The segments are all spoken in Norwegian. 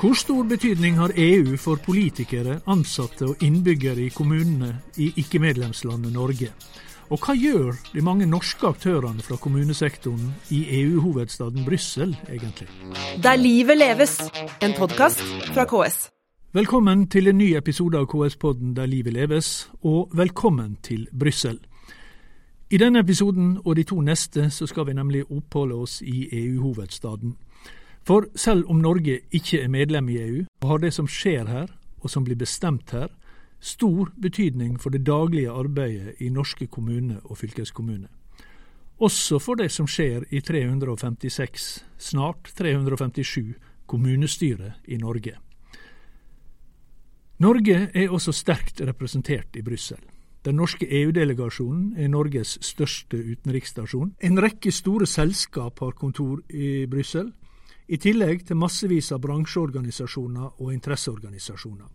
Hvor stor betydning har EU for politikere, ansatte og innbyggere i kommunene i ikke-medlemslandet Norge? Og hva gjør de mange norske aktørene fra kommunesektoren i EU-hovedstaden Brussel egentlig? Der livet leves, en podkast fra KS. Velkommen til en ny episode av KS-podden Der livet leves, og velkommen til Brussel. I denne episoden og de to neste så skal vi nemlig oppholde oss i EU-hovedstaden. For selv om Norge ikke er medlem i EU, har det som skjer her, og som blir bestemt her, stor betydning for det daglige arbeidet i norske kommuner og fylkeskommuner. Også for det som skjer i 356, snart 357, kommunestyrer i Norge. Norge er også sterkt representert i Brussel. Den norske EU-delegasjonen er Norges største utenriksstasjon. En rekke store selskap har kontor i Brussel, i tillegg til massevis av bransjeorganisasjoner og interesseorganisasjoner.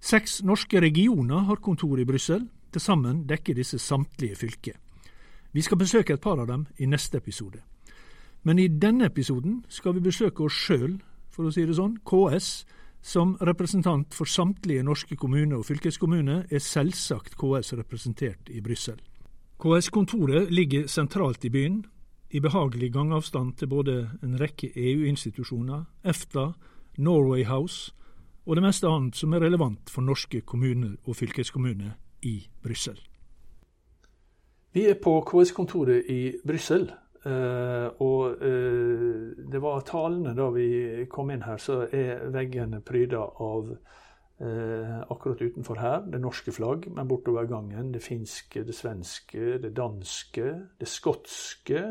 Seks norske regioner har kontor i Brussel. Til sammen dekker disse samtlige fylker. Vi skal besøke et par av dem i neste episode. Men i denne episoden skal vi besøke oss sjøl, for å si det sånn, KS. Som representant for samtlige norske kommuner og fylkeskommuner er selvsagt KS representert i Brussel. KS-kontoret ligger sentralt i byen, i behagelig gangavstand til både en rekke EU-institusjoner, EFTA, Norway House og det meste annet som er relevant for norske kommuner og fylkeskommuner i Brussel. Vi er på KS-kontoret i Brussel. Uh, og uh, det var talene da vi kom inn her, så er veggene pryda av uh, akkurat utenfor her det norske flagg, men bortover gangen det finske, det svenske, det danske, det skotske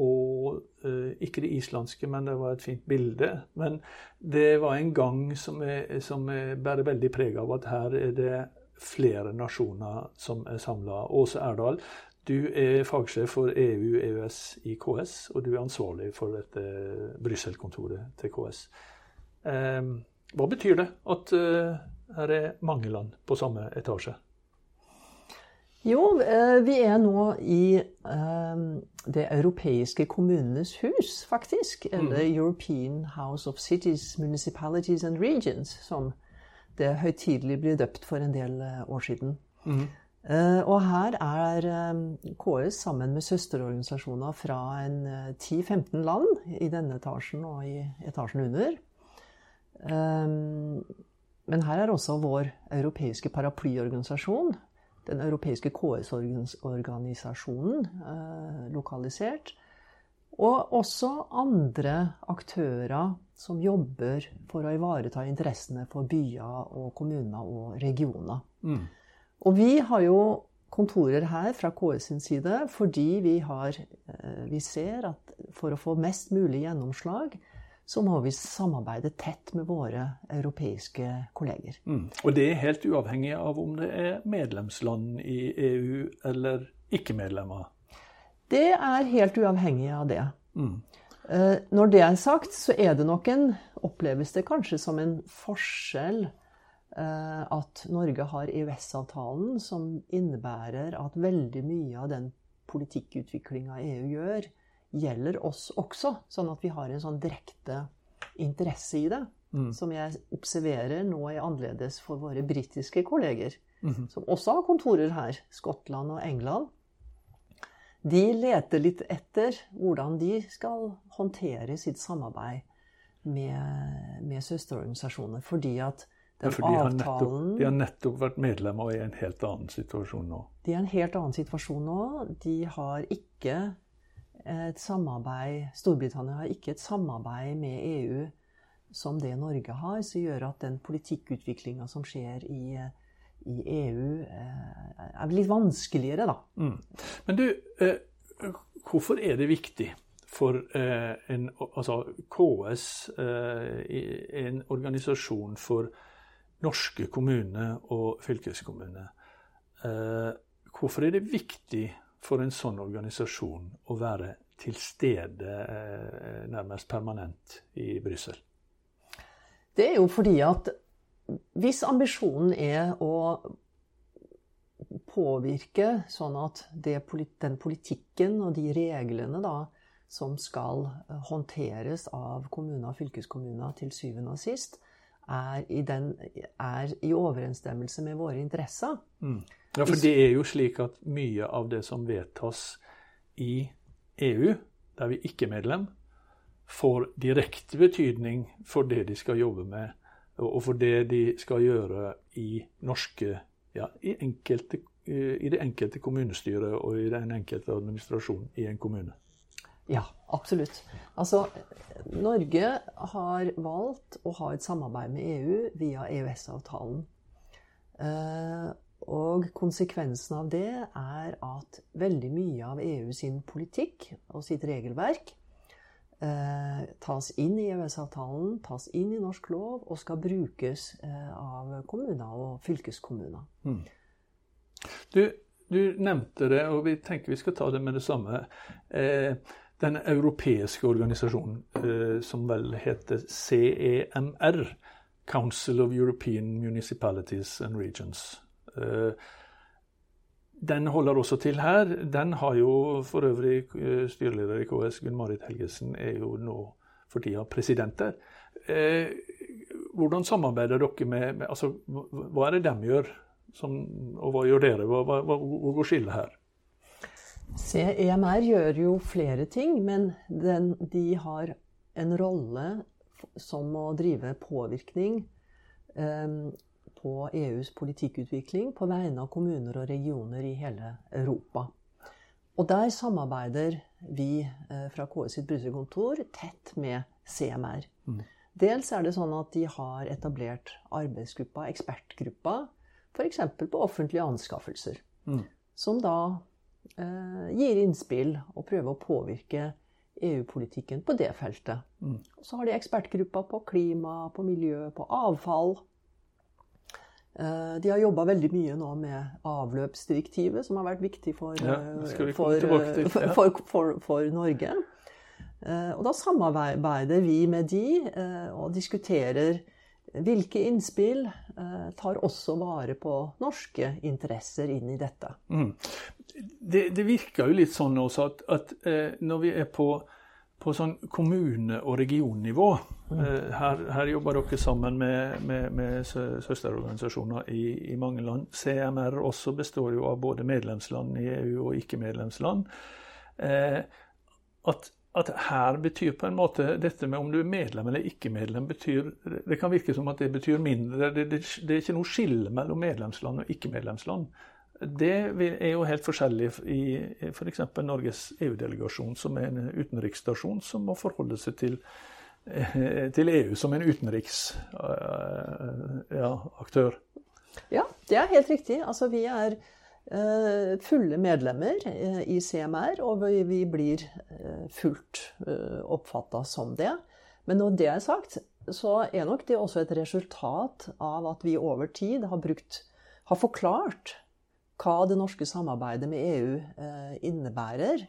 og eh, ikke det islandske, men det var et fint bilde. Men det var en gang som er, som er bærer veldig preg av at her er det flere nasjoner som er samla. Åse Erdal, du er fagsjef for EU, EØS i KS, og du er ansvarlig for dette Brussel-kontoret til KS. Eh, hva betyr det at eh, her er mange land på samme etasje? Jo, eh, vi er nå i eh, det europeiske kommunenes hus, faktisk. Eller mm. European House of Cities, Municipalities and Regions, som det høytidelig ble døpt for en del eh, år siden. Mm. Og her er KS sammen med søsterorganisasjoner fra 10-15 land i denne etasjen og i etasjen under. Men her er også vår europeiske paraplyorganisasjon, den europeiske KS-organisasjonen eh, lokalisert. Og også andre aktører som jobber for å ivareta interessene for byer og kommuner og regioner. Mm. Og vi har jo kontorer her fra KS sin side fordi vi, har, eh, vi ser at for å få mest mulig gjennomslag, så må vi samarbeide tett med våre europeiske kolleger. Mm. Og det er helt uavhengig av om det er medlemsland i EU eller ikke-medlemmer? Det er helt uavhengig av det. Mm. Eh, når det er sagt, så er det nok en Oppleves det kanskje som en forskjell eh, at Norge har EØS-avtalen, som innebærer at veldig mye av den politikkutviklinga EU gjør, gjelder oss også. Sånn at vi har en sånn direkte interesse i det. Mm. Som jeg observerer nå er annerledes for våre britiske kolleger. Mm. Som også har kontorer her. Skottland og England. De leter litt etter hvordan de skal håndtere sitt samarbeid med, med søsterorganisasjoner. Fordi at den ja, for de avtalen har, nettopp, de har nettopp vært medlemmer og er i en helt annen situasjon nå. De er i en helt annen situasjon nå. De har ikke et samarbeid Storbritannia har ikke et samarbeid med EU som det Norge har, som gjør at den politikkutviklinga som skjer i, i, EU, eh, er litt vanskeligere, da. Mm. Men du, eh, hvorfor er det viktig for eh, en, altså KS, en organisasjon for norske kommuner og fylkeskommuner, hvorfor er det viktig for en sånn organisasjon å være til stede eh, nærmest permanent i Brussel? Det er jo fordi at hvis ambisjonen er å påvirke sånn at det, den politikken og de reglene da, som skal håndteres av kommuner og fylkeskommuner til syvende og sist, er i, den, er i overensstemmelse med våre interesser. Mm. Ja, for det er jo slik at mye av det som vedtas i EU, der vi ikke er medlem, får direkte betydning for det de skal jobbe med, og for det de skal gjøre i norske ja, i, enkelte, i det enkelte kommunestyret og i den enkelte administrasjonen i en kommune. Ja, absolutt. Altså, Norge har valgt å ha et samarbeid med EU via EØS-avtalen. Og konsekvensen av det er at veldig mye av EU sin politikk og sitt regelverk eh, tas inn i EØS-avtalen, tas inn i norsk lov og skal brukes eh, av kommuner og fylkeskommuner. Mm. Du, du, nevnte det, og vi tenker vi skal ta det med det samme. Eh, den europeiske organisasjonen eh, som vel heter CEMR, Council of European Municipalities and Regions. Eh, den holder også til her. Den har jo for øvrig eh, styreleder i KS, Gunn-Marit Helgesen, er jo nå for tida president der. Eh, hvordan samarbeider dere med, med altså, Hva er det de gjør, som, og hva gjør dere? Hva, hva, hvor går skillet her? EMR gjør jo flere ting, men den, de har en rolle som å drive påvirkning eh, på EUs politikkutvikling på vegne av kommuner og regioner i hele Europa. Og der samarbeider vi eh, fra KS sitt Brussel-kontor tett med CMR. Mm. Dels er det sånn at de har etablert arbeidsgruppa, ekspertgruppa, f.eks. på offentlige anskaffelser. Mm. Som da eh, gir innspill og prøver å påvirke EU-politikken på det feltet. Mm. Så har de ekspertgruppa på klima, på miljø, på avfall. Eh, de har jobba veldig mye nå med avløpsdirektivet, som har vært viktig for, ja, eh, for, eh, ja. for, for Norge. Og da samarbeider vi med de og diskuterer hvilke innspill eh, tar også vare på norske interesser inn i dette? Mm. Det, det, virker jo litt sånn også at, at eh, når vi er på, på sånn kommune- og regionnivå mm. eh, her, her, jobber dere sammen med, med, med søsterorganisasjoner i, i, mange land. CMR også består jo av både medlemsland i EU og ikke-medlemsland. Eh, at at her betyr på en måte dette med om du er medlem eller ikke medlem, betyr, det kan virke som at det betyr mindre. Det, det, det er ikke noe skille mellom medlemsland og ikke-medlemsland. Det er jo helt forskjellig i f.eks. For Norges EU-delegasjon, som er en utenriksstasjon som må forholde seg til, eh, til EU som en utenriksaktør. Ja, ja, det er helt riktig. Altså, vi er Eh, fulle medlemmer eh, i CMR, og vi blir eh, fullt oppfatta som det. Men når det er sagt, så er nok det også et resultat av at vi over tid har, brukt, har forklart hva det norske samarbeidet med EU innebærer.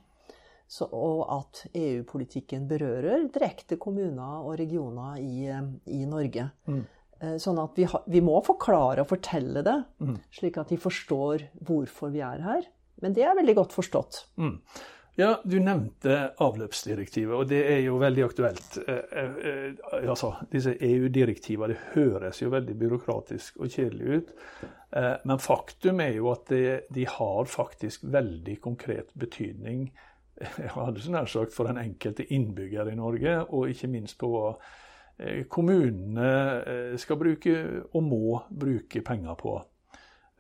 Så, og at EU-politikken berører direkte kommuner og regioner i, i Norge. Mm. Eh, sånn at vi, ha, vi, må forklare og fortelle det, mm. slik at de forstår hvorfor vi er her. Men det er veldig godt forstått. Mm. Ja, Du nevnte avløpsdirektivet, og det er jo veldig aktuelt. Eh, eh, altså, Disse EU-direktivene det høres jo veldig byråkratisk og kjedelig ut. Eh, men faktum er jo at de har faktisk veldig konkret betydning jeg hadde så nær sagt, for den enkelte innbygger i Norge, og ikke minst på hva kommunene skal bruke, og må bruke penger på.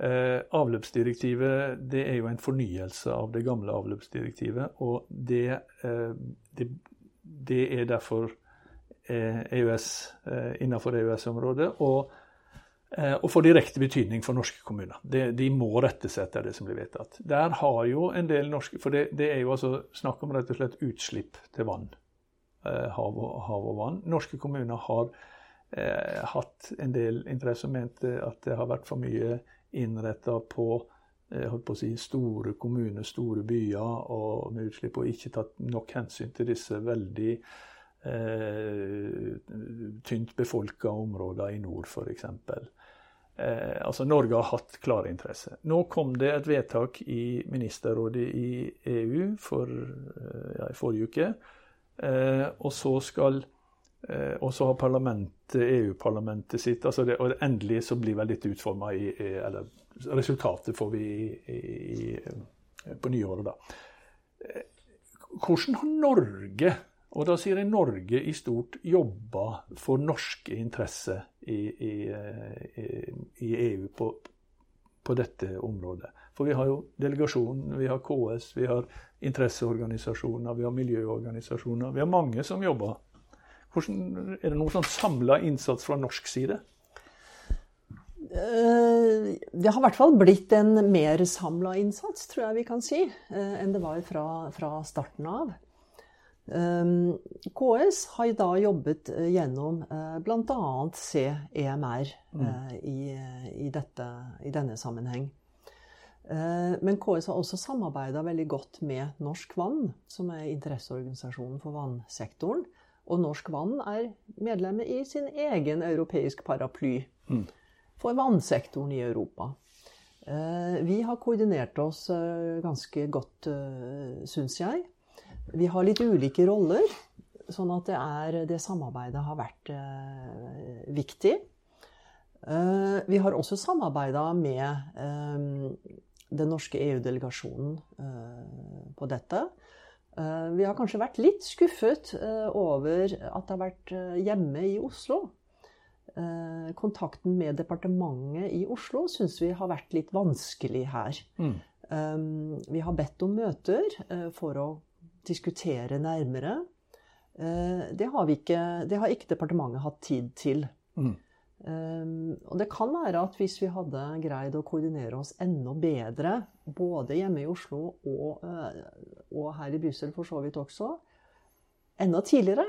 Eh, avløpsdirektivet det er jo en fornyelse av det gamle avløpsdirektivet. Og det, det, det er derfor EØS, innenfor EØS-området. Og, og får direkte betydning for norske kommuner. De, de, må rette seg etter det som blir vedtatt. Der har jo en del norske For det, det er jo altså snakk om rett og slett utslipp til vann. Eh, hav og, hav og, vann. Norske kommuner har eh, hatt en del interesse og ment at det har vært for mye innretta på, eh, på si, store kommuner, store byer og med utslipp, og ikke tatt nok hensyn til disse veldig eh, tynt befolka områdene i nord, f.eks. Eh, altså Norge har hatt klare interesse. Nå kom det et vedtak i ministerrådet i EU for, eh, ja, i forrige uke. Eh, og så skal og så har parlamentet, EU-parlamentet sitt altså det, Og endelig så blir vel litt utforma i, Eller resultatet får vi i, i, på nyåret, da. Eh, hvordan har Norge og da sier jeg Norge i stort jobba for norske interesser i, i, i EU på, på, dette området. For vi har jo delegasjonen, vi har KS, vi har interesseorganisasjoner, vi har miljøorganisasjoner. Vi har mange som jobber. Hvordan, er det noen sånn samla innsats fra norsk side? Eh, det har i hvert fall blitt en mer samla innsats, tror jeg vi kan si, eh, enn det var fra, fra starten av. Ehm, KS har da jobbet eh, gjennom eh, bl.a. CEMR mm. Eh, i, i, dette, i, denne sammenheng. Men KS har også samarbeida veldig godt med Norsk Vann, som er interesseorganisasjonen for vannsektoren. Og Norsk Vann er medlemmer i sin egen europeisk paraply mm. for vannsektoren i Europa. Vi har koordinert oss ganske godt, syns jeg. Vi har litt ulike roller, sånn at det, er, det samarbeidet har vært eh, viktig. Eh, vi har også samarbeida med eh, den norske EU-delegasjonen eh, på dette. Eh, vi har kanskje vært litt skuffet eh, over at det har vært hjemme i Oslo. kontakten med departementet i Oslo syns vi har vært litt vanskelig her. Mm. vi har bedt om møter for å diskutere nærmere. Eh, det har, ikke, det har ikke departementet hatt tid til. Mm. Um, og det kan være at hvis vi hadde greid å koordinere oss enda bedre, både hjemme i Oslo og, og her i Brussel for så vidt også, enda tidligere,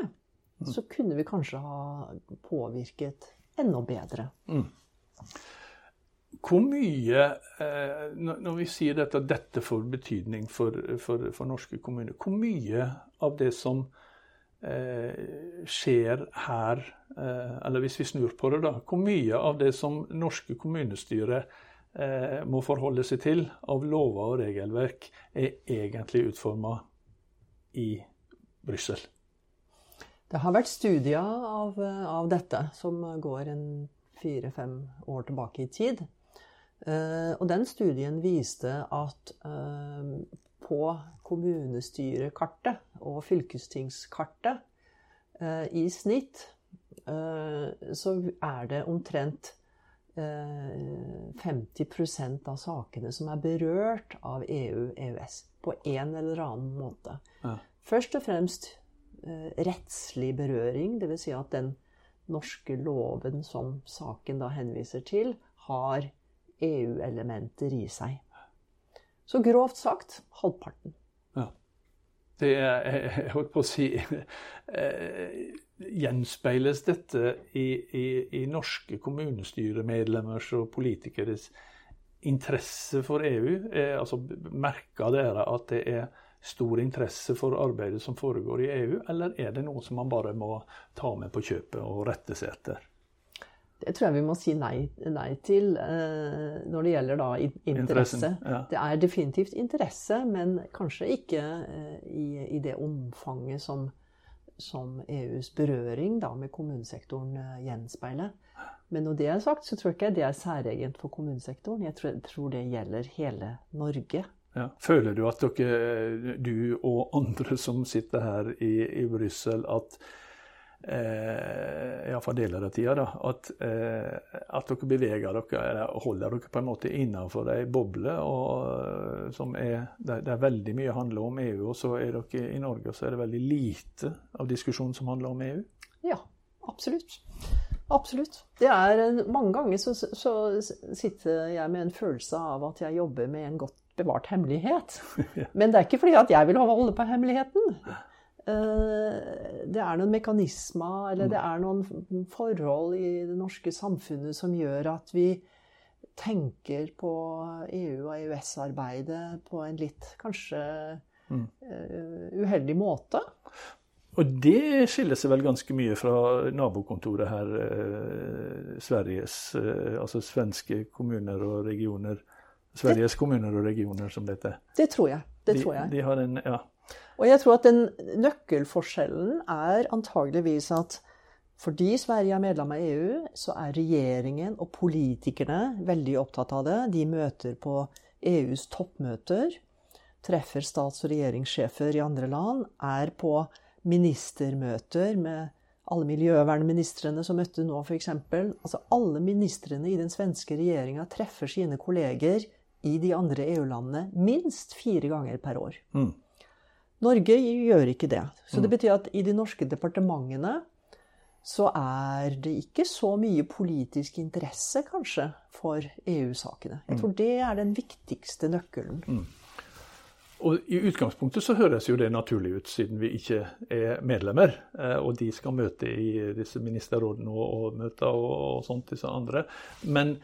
mm. så kunne vi kanskje ha påvirket enda bedre. Mm. Hvor mye, eh, når vi sier dette, dette får betydning for, for, for, norske kommuner, hvor mye av det som eh, skjer her, eh, eller hvis vi snur på det, da, hvor mye av det som norske kommunestyrer eh, må forholde seg til av lover og regelverk, er egentlig utforma i Brussel? Det har vært studier av, av dette som går en fire-fem år tilbake i tid. Eh, og den studien viste at eh, på kommunestyrekartet og fylkestingskartet eh, i snitt så er det omtrent 50% av sakene som er berørt av EU-EØS på en eller annen måte. Ja. Først og fremst rettslig berøring, dvs. Si at den norske loven som saken da henviser til, har EU-elementer i seg. Så grovt sagt halvparten. Ja. Det er, jeg holdt på å si eh, Gjenspeiles dette i, i, i norske kommunestyremedlemmers og politikeres interesse for EU? Eh, altså, merker dere at det er stor interesse for arbeidet som foregår i EU, eller er det noe som man bare må ta med på kjøpet og rette seg etter? Det tror jeg vi må si nei, nei til uh, når det gjelder da interesse. Ja. Det er definitivt interesse, men kanskje ikke uh, i, i, det omfanget som, som, EUs berøring da, med kommunesektoren uh, gjenspeiler. Men når det er sagt, så tror jeg ikke det er særegent for kommunesektoren. Jeg tror det gjelder hele Norge. Ja. Føler du at dere, du og andre som sitter her i, i Brussel, at eh, iallfall deler av tida, da, at, eh, at, dere beveger dere, eller holder dere på en måte innenfor ei boble og, som er, der, der, veldig mye handler om EU, og så er dere i Norge og så er det veldig lite av diskusjonen som handler om EU? Ja, absolutt. Absolutt. Det er, mange ganger så, så sitter jeg med en følelse av at jeg jobber med en godt bevart hemmelighet. Men det er ikke fordi at jeg vil holde på hemmeligheten. Eh, det er noen mekanismer eller det er noen forhold i det norske samfunnet som gjør at vi tenker på EU- og EØS-arbeidet på en litt kanskje mm. uheldig måte. Og det skiller seg vel ganske mye fra nabokontoret her, eh, Sveriges, eh, altså svenske kommuner og regioner. Sveriges det, kommuner og regioner, som det heter. Det tror jeg. Det de, tror jeg. De har en, ja. Og jeg tror at den nøkkelforskjellen er antageligvis at fordi Sverige er medlem av EU, så er regjeringen og politikerne veldig opptatt av det. De møter på EUs toppmøter, treffer stats- og regjeringssjefer i andre land, er på ministermøter med alle miljøvernministrene som møtte nå, f.eks. Altså alle ministrene i den svenske regjeringa treffer sine kolleger i de andre EU-landene minst fire ganger per år. Mm. Norge gjør ikke det. Så det mm. betyr at i de norske departementene så er det ikke så mye politisk interesse, kanskje, for EU-sakene. Jeg mm. tror det er den viktigste nøkkelen. Mm. Og I utgangspunktet så høres jo det naturlig ut, siden vi ikke er medlemmer. Eh, og de skal møte i disse ministerrådene og, og møter og, og, sånt, disse andre. Men,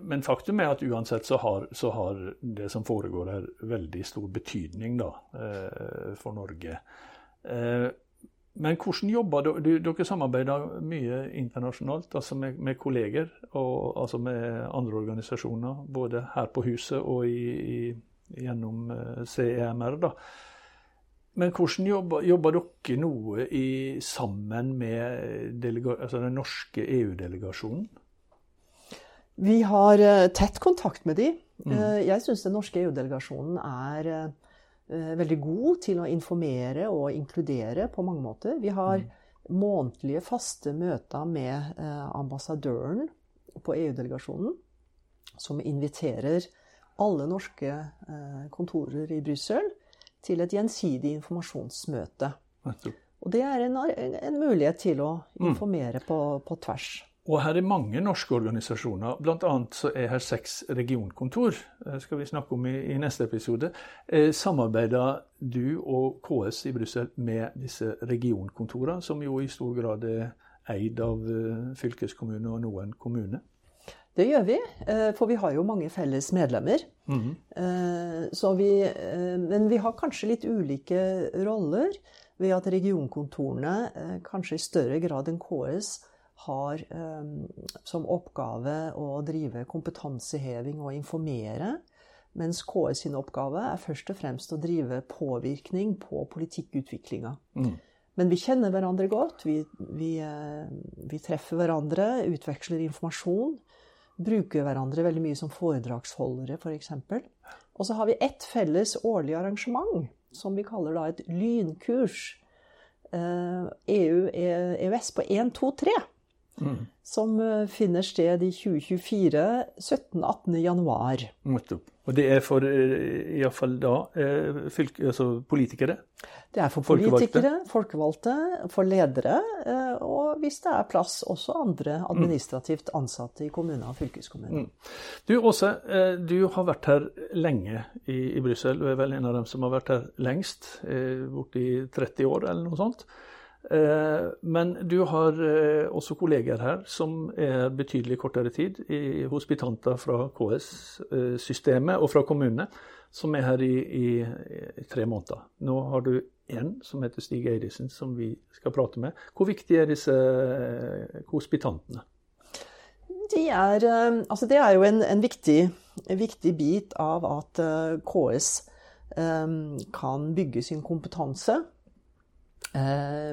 men, faktum er at uansett så har, så har, det som foregår her, veldig stor betydning da, eh, for Norge. Eh, men hvordan jobber dere? Dere samarbeider mye internasjonalt, altså med, med kolleger og altså med andre organisasjoner, både her på huset og i, i, gjennom eh, CEMR. da. Men hvordan jobber, jobber dere noe i, sammen med altså den norske EU-delegasjonen? Vi har uh, tett kontakt med de. Mm. Uh, jeg syns den norske EU-delegasjonen er Eh, veldig god til å informere og inkludere på mange måter. Vi har mm. månedlige, faste møter med eh, ambassadøren på EU-delegasjonen, som inviterer alle norske eh, kontorer i Brussel til et gjensidig informasjonsmøte. Og det er en, en mulighet til å mm. informere på, på tvers. Og her er mange norske organisasjoner. Bl.a. så er her seks regionkontor. Det skal vi snakke om i, i neste episode. Eh, samarbeider du og KS i Brussel med disse regionkontorene, som jo i stor grad er eid av eh, fylkeskommune og noen kommune? Det gjør vi, eh, for vi har jo mange felles medlemmer. Mm -hmm. vi, eh, men vi har kanskje litt ulike roller ved at regionkontorene kanskje i større grad enn KS har um, som oppgave å drive kompetanseheving og informere. Mens KS sin oppgave er først og fremst å drive påvirkning på politikkutviklinga. Mm. Men vi kjenner hverandre godt. Vi, vi, uh, vi, treffer hverandre, utveksler informasjon. Bruker hverandre veldig mye som foredragsholdere, f.eks. For og så har vi ett felles årlig arrangement som vi kaller da et lynkurs. Uh, EU, EØS på 1, 2, 3. Mm. Som eh, finner sted i 2024, 17.-18. januar. Og det er for eh, iallfall da eh, fylke, altså politikere? Det er for politikere, folkevalgte, for ledere, og hvis det er plass, også andre administrativt ansatte i kommuner og fylkeskommuner. Mm. Du Åse, du har vært her lenge i, i Brussel. Du er vel en av dem som har vært her lengst, borti 30 år eller noe sånt. Eh, men du har eh, også kolleger her som er betydelig kortere tid, i hospitanter fra KS-systemet og fra kommunene, som er her i, i, i, tre måneder. Nå har du én som heter Stig Eidesen, som vi skal prate med. Hvor viktig er disse eh, hospitantene? De er, altså det er jo en, en, viktig, en viktig, bit av at KS kan bygge sin kompetanse Eh,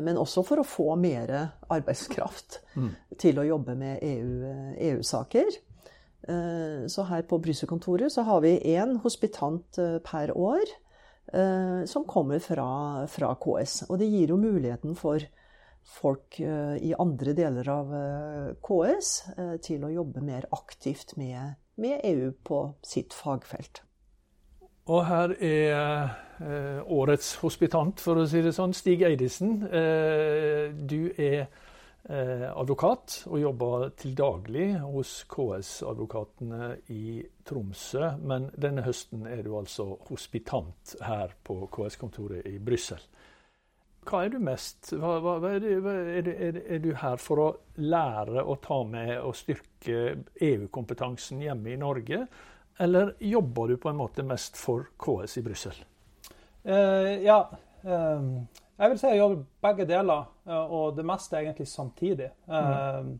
men også for å få mer arbeidskraft mm. til å jobbe med EU-saker. EU eh, så her på Brussel-kontoret så har vi én hospitant eh, per år som kommer fra, fra, KS. Og det gir jo muligheten for folk i andre deler av KS til å jobbe mer aktivt med, med EU på sitt fagfelt. Og her er eh, årets hospitant, for å si det sånn, Stig Eidesen. Eh, du er eh, advokat og jobber til daglig hos KS-advokatene i Tromsø. Men denne høsten er du altså hospitant her på KS-kontoret i Brussel. Hva er du mest hva, hva, er, det, er, er, er, du her for å lære å ta med og styrke EU-kompetansen hjemme i Norge? Eller jobber du på en måte mest for KS i Brussel? Uh, ja. Um, Jeg vil si jeg jobber begge deler, og det meste egentlig samtidig. Mm.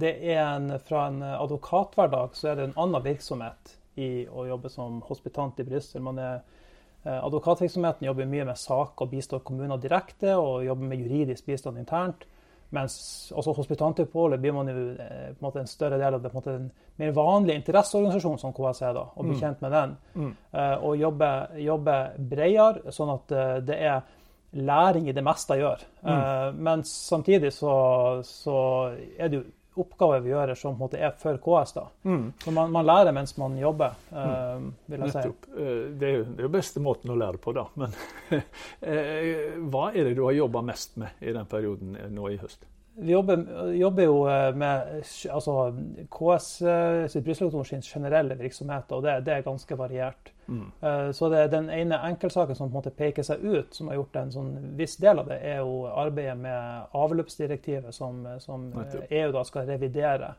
Det er en, Fra en advokathverdag så er det en annen virksomhet i å jobbe som hospitant i Brussel. Advokatvirksomheten jobber mye med saker og bistår kommuner direkte, og jobber med juridisk bistand internt. Mens altså hospitantoppholdet blir man jo eh, på en måte en større del av det, på en måte en mer vanlig interesseorganisasjon som KS er, da, og bli mm. kjent med den. Mm. Uh, og jobbe, jobbe bredere, sånn at uh, det er læring i det meste jeg gjør. Mm. Uh, men samtidig så, så, er det jo oppgaver vi gjør som måte er for KS. da. Mm. Så man, man, lærer mens man jobber, mm. vil jeg Nettopp. si. Det er jo den beste måten å lære på, da. Men hva er det du har jobba mest med i den perioden nå i høst? Vi jobber, jobber, jo eh, med altså, KS eh, sitt generelle virksomhet, og det, det er ganske variert. Mm. Uh, så det, Den ene enkeltsaken som på en måte peker seg ut, som har gjort en sånn viss del av det, er jo arbeidet med avløpsdirektivet, som, som EU da skal revidere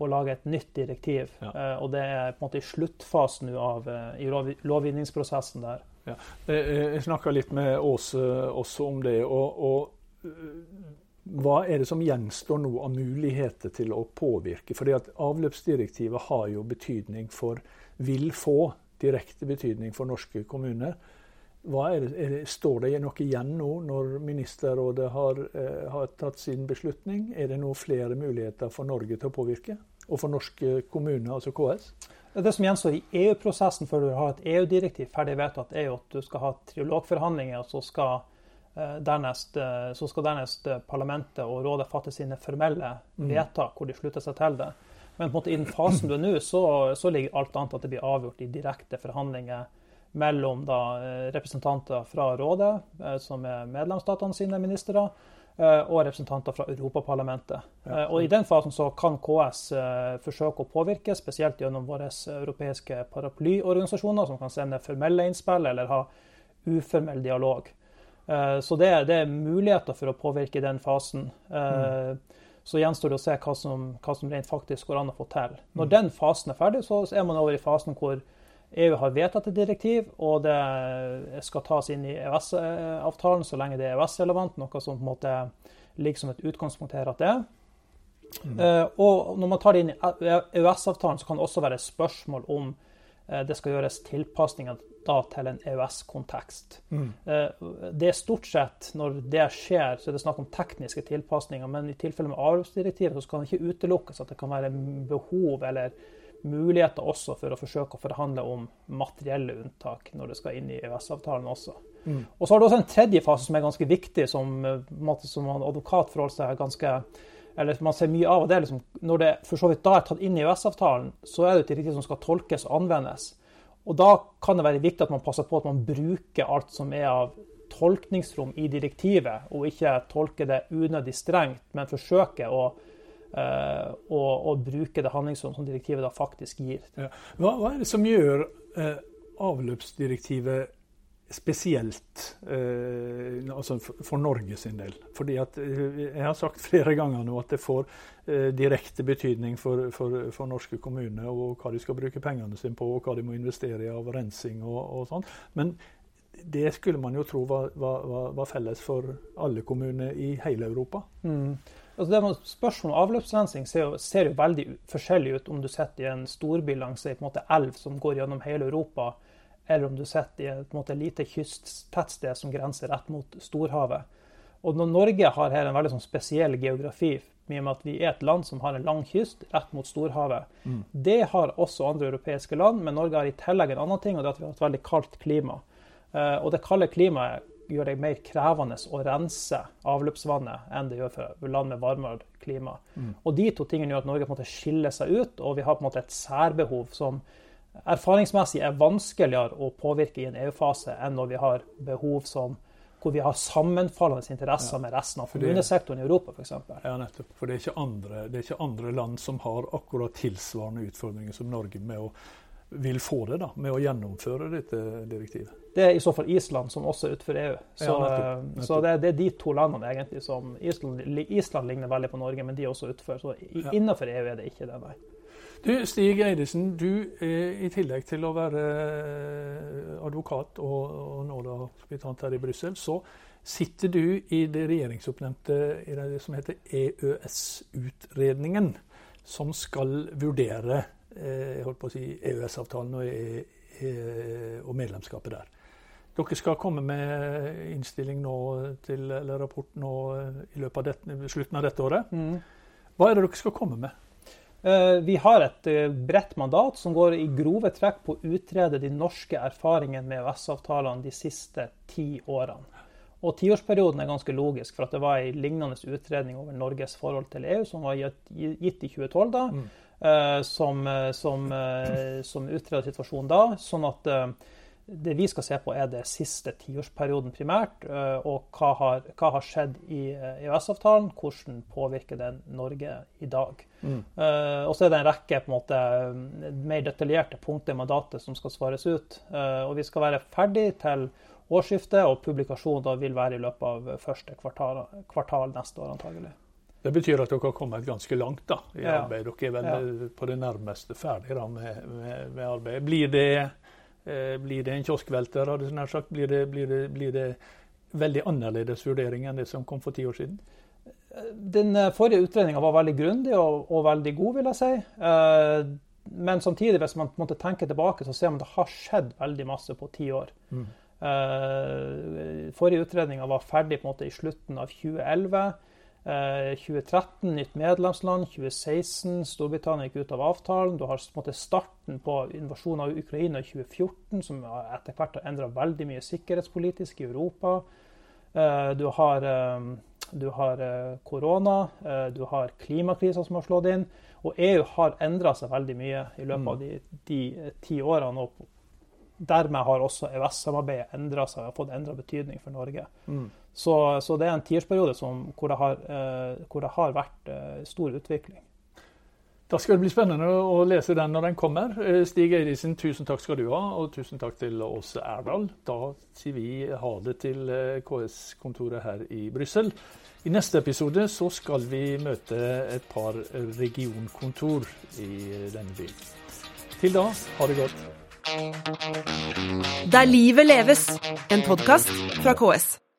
og lage et nytt direktiv. Ja. Uh, og det er på en måte i sluttfasen av uh, i lov, lovgivningsprosessen der. Ja. Jeg snakka litt med Åse også om det. og, og hva er det som gjenstår nå av muligheter til å påvirke? Fordi at Avløpsdirektivet har jo betydning for, vil få direkte betydning for norske kommuner. Er det, er det, står det noe igjen nå, når Ministerrådet har, eh, har, tatt sin beslutning? Er det nå flere muligheter for Norge til å påvirke? Og for norske kommuner, altså KS? Det som gjenstår i EU-prosessen før du har et EU-direktiv ferdig vedtatt, er jo at du skal ha triologforhandlinger, og så skal Eh, dernest, eh, så skal dernest eh, parlamentet og rådet fatte sine formelle mm. hvor de slutter seg til det. Men måte i den fasen du er nå, så, så, ligger alt annet at det blir avgjort i direkte forhandlinger mellom da, representanter fra rådet, som er medlemsstatene sine ministre, og representanter fra Europaparlamentet. Ja. Og I den fasen så kan KS forsøke å påvirke, spesielt gjennom våre europeiske paraplyorganisasjoner, som kan sende formelle innspill eller ha uformell dialog. Eh, så det, det, er muligheter for å påvirke den fasen. Mm. Så gjenstår det å se hva som, hva som, rent faktisk går an å få til. Når mm. den fasen er ferdig, så er man over i fasen hvor EU har vedtatt et direktiv, og det skal tas inn i EØS-avtalen så lenge det er EØS-relevant, noe som på en måte ligger som et utgangspunkt her at det er. Mm. Og når man tar det inn i EØS-avtalen, så kan det også være spørsmål om det skal gjøres tilpasninger da til en EØS-kontekst. Mm. Eh, det er stort sett, når det skjer, så er det snakk om tekniske tilpasninger. Men i tilfelle med avløpsdirektivet så kan det ikke utelukkes at det kan være behov eller muligheter også for å forsøke å forhandle om materielle unntak når det skal inn i EØS-avtalen også. Mm. Og så har du også en tredje fase som er ganske viktig, som, eh, som advokat forholder seg ganske eller man ser mye av, og det er liksom, Når det for så vidt da er tatt inn i EØS-avtalen, så er det et direktiv som skal tolkes og anvendes. Og Da kan det være viktig at man passer på at man bruker alt som er av tolkningsrom i direktivet, og ikke tolker det unødig strengt, men forsøker å, uh, å, å bruke det handlingsrom som direktivet da faktisk gir. Ja. Hva, hva, er det som gjør uh, avløpsdirektivet spesielt eh, altså for Norge sin del. Fordi at, eh, Jeg har sagt flere ganger nå at det får eh, direkte betydning for, for, for, norske kommuner og hva de skal bruke pengene sine på, og hva de må investere i av rensing og, og sånn. Men det skulle man jo tro var, var, var, felles for alle kommuner i hele Europa. Mm. Altså det Spørsmålet om avløpsrensing ser jo, ser jo, veldig forskjellig ut om du sitter i en storby langs en elv som går gjennom hele Europa eller om du sitter i et måte, lite kysttettsted som grenser rett mot storhavet. Og Norge har her en veldig sånn, spesiell geografi, med at vi er et land som har en lang kyst rett mot storhavet. Mm. Det har også andre europeiske land, men Norge har i tillegg en annen ting, og det er at vi har et veldig kaldt klima. Uh, og det kalde klimaet gjør det mer krevende å rense avløpsvannet enn det gjør for land med varmere klima. Mm. Og de to tingene gjør at Norge på en måte skiller seg ut, og vi har på en måte et særbehov som erfaringsmessig er vanskeligere å påvirke i en EU-fase enn når vi har behov som hvor vi har sammenfallende interesser ja, med resten av kommunesektoren i Europa f.eks. Ja, nettopp. For det er, andre, det er, ikke andre, land som har akkurat tilsvarende utfordringer som Norge med å vil få det da, med å gjennomføre dette direktivet. Det er i så fall Island, som også er utenfor EU. Så, ja, nettopp, nettopp. så det, det, er de to landene egentlig som Island, Island, ligner veldig på Norge, men de er også utenfor. Så i, innenfor EU er det ikke det, nei. Du, Stig Eidesen, du i tillegg til å være advokat og, og nå da hospitant her i Brussel, så sitter du i det regjeringsoppnevnte i det som heter EØS-utredningen, som skal vurdere jeg holdt på å si, EØS-avtalen og, e, e, og, medlemskapet der. Dere skal komme med innstilling nå til, eller rapport nå i løpet av dette, slutten av dette året. Mm. Hva er det dere skal komme med? Eh, vi har et eh, bredt mandat som går i grove trekk på å utrede de norske erfaringene med EØS-avtalene de siste ti årene. Og tiårsperioden er ganske logisk, for at det var en lignende utredning over Norges forhold til EU som var gitt, i 2012, da, mm. uh, som, som, som utreda situasjonen da. Sånn at det vi skal se på, er det siste tiårsperioden primært. Og hva har, hva har skjedd i EØS-avtalen? Hvordan påvirker den Norge i dag? Mm. Og så er det en rekke på en måte, mer detaljerte punkter i mandatet som skal svares ut. Og vi skal være ferdig til årsskiftet, og publikasjonen da vil være i løpet av første kvartal, kvartal neste år antagelig. Det betyr at dere har kommet ganske langt da, i ja. arbeid. Dere er vel ja. på det nærmeste ferdig da, med, med, med arbeidet. Blir det, eh, blir det en kioskvelter? Hadde nær sagt? Blir det, blir, det, blir det veldig annerledes vurdering enn det som kom for ti år siden? Den eh, forrige utredninga var veldig grundig og, og, veldig god, vil jeg si. Eh, men samtidig, hvis man måtte tenke tilbake, så ser man at det har skjedd veldig masse på ti år. Mm. Forrige utredninga var ferdig på en måte i slutten av 2011. Uh, 2013 nytt medlemsland. 2016 Storbritannia gikk ut av avtalen. Du har måte, starten på invasjonen av Ukraina i 2014, som etter hvert har endra veldig mye sikkerhetspolitisk i Europa. Uh, du har, du har korona, du har klimakrisa som har slått inn. Og EU har endra seg veldig mye i løpet av mm. de, de ti årene. Og dermed har også EØS-samarbeidet endra seg og fått endra betydning for Norge. Mm. Så, så, det er en tiårsperiode hvor, eh, hvor, det har vært eh, stor utvikling. Da skal det bli spennende å lese den når den kommer. Eh, Stig Eidisen, tusen takk skal du ha, og tusen takk til Åse Erdal. Da sier vi ha det til eh, KS-kontoret her i Brussel. I neste episode så skal vi møte et par regionkontor i denne byen. Til da, ha det godt. Der livet leves, en podkast fra KS.